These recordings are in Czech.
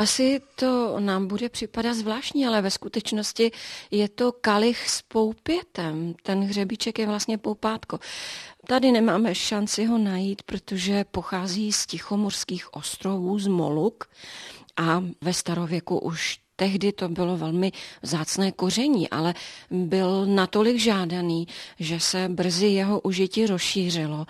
Asi to nám bude připadat zvláštní, ale ve skutečnosti je to kalich s poupětem. Ten hřebíček je vlastně poupátko. Tady nemáme šanci ho najít, protože pochází z Tichomorských ostrovů, z Moluk a ve starověku už tehdy to bylo velmi zácné koření, ale byl natolik žádaný, že se brzy jeho užití rozšířilo.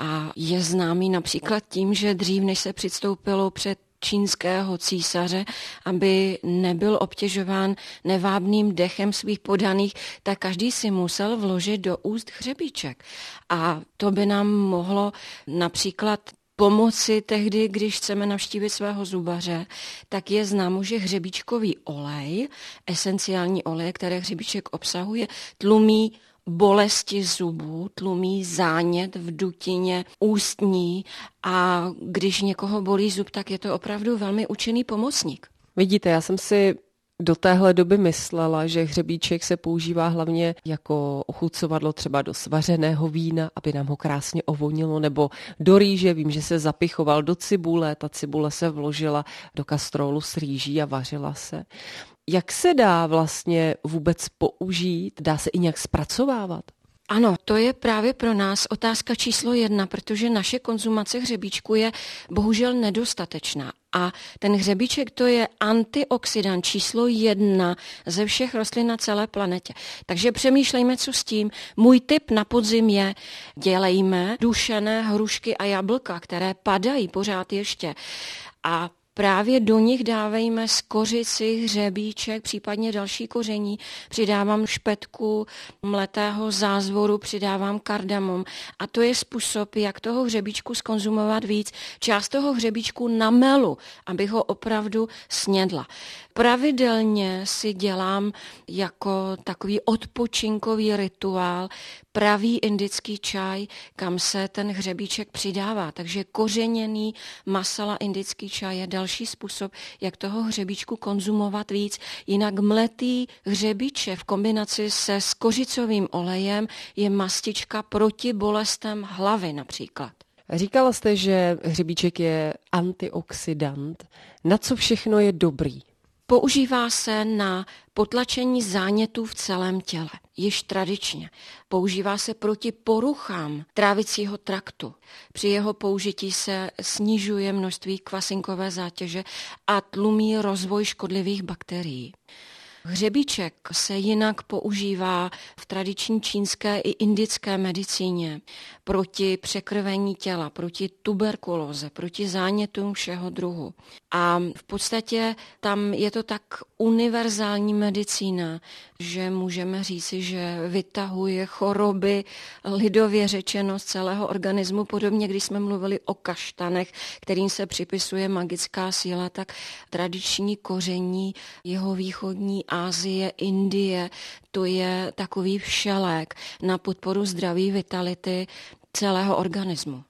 A je známý například tím, že dřív, než se přistoupilo před čínského císaře, aby nebyl obtěžován nevábným dechem svých podaných, tak každý si musel vložit do úst hřebíček. A to by nám mohlo například pomoci tehdy, když chceme navštívit svého zubaře, tak je známo, že hřebíčkový olej, esenciální olej, které hřebíček obsahuje, tlumí bolesti zubů, tlumí zánět v dutině ústní a když někoho bolí zub, tak je to opravdu velmi účinný pomocník. Vidíte, já jsem si do téhle doby myslela, že hřebíček se používá hlavně jako ochucovadlo třeba do svařeného vína, aby nám ho krásně ovonilo, nebo do rýže. Vím, že se zapichoval do cibule, ta cibule se vložila do kastrolu s rýží a vařila se. Jak se dá vlastně vůbec použít? Dá se i nějak zpracovávat? Ano, to je právě pro nás otázka číslo jedna, protože naše konzumace hřebíčku je bohužel nedostatečná. A ten hřebíček to je antioxidant číslo jedna ze všech rostlin na celé planetě. Takže přemýšlejme, co s tím. Můj tip na podzim je, dělejme dušené hrušky a jablka, které padají pořád ještě. A Právě do nich dávejme skořici, hřebíček, případně další koření. Přidávám špetku mletého zázvoru, přidávám kardamom. A to je způsob, jak toho hřebíčku skonzumovat víc. Část toho hřebíčku namelu, abych ho opravdu snědla. Pravidelně si dělám jako takový odpočinkový rituál pravý indický čaj, kam se ten hřebíček přidává. Takže kořeněný masala indický čaj je další způsob, jak toho hřebíčku konzumovat víc. Jinak mletý hřebíče v kombinaci se skořicovým olejem je mastička proti bolestem hlavy například. Říkala jste, že hřebíček je antioxidant. Na co všechno je dobrý? Používá se na potlačení zánětů v celém těle, již tradičně. Používá se proti poruchám trávicího traktu. Při jeho použití se snižuje množství kvasinkové zátěže a tlumí rozvoj škodlivých bakterií. Hřebíček se jinak používá v tradiční čínské i indické medicíně proti překrvení těla, proti tuberkulóze, proti zánětům všeho druhu. A v podstatě tam je to tak univerzální medicína, že můžeme říci, že vytahuje choroby lidově řečeno z celého organismu. Podobně, když jsme mluvili o kaštanech, kterým se připisuje magická síla, tak tradiční koření jeho východní Asie, Indie, to je takový všelek na podporu zdraví, vitality celého organismu.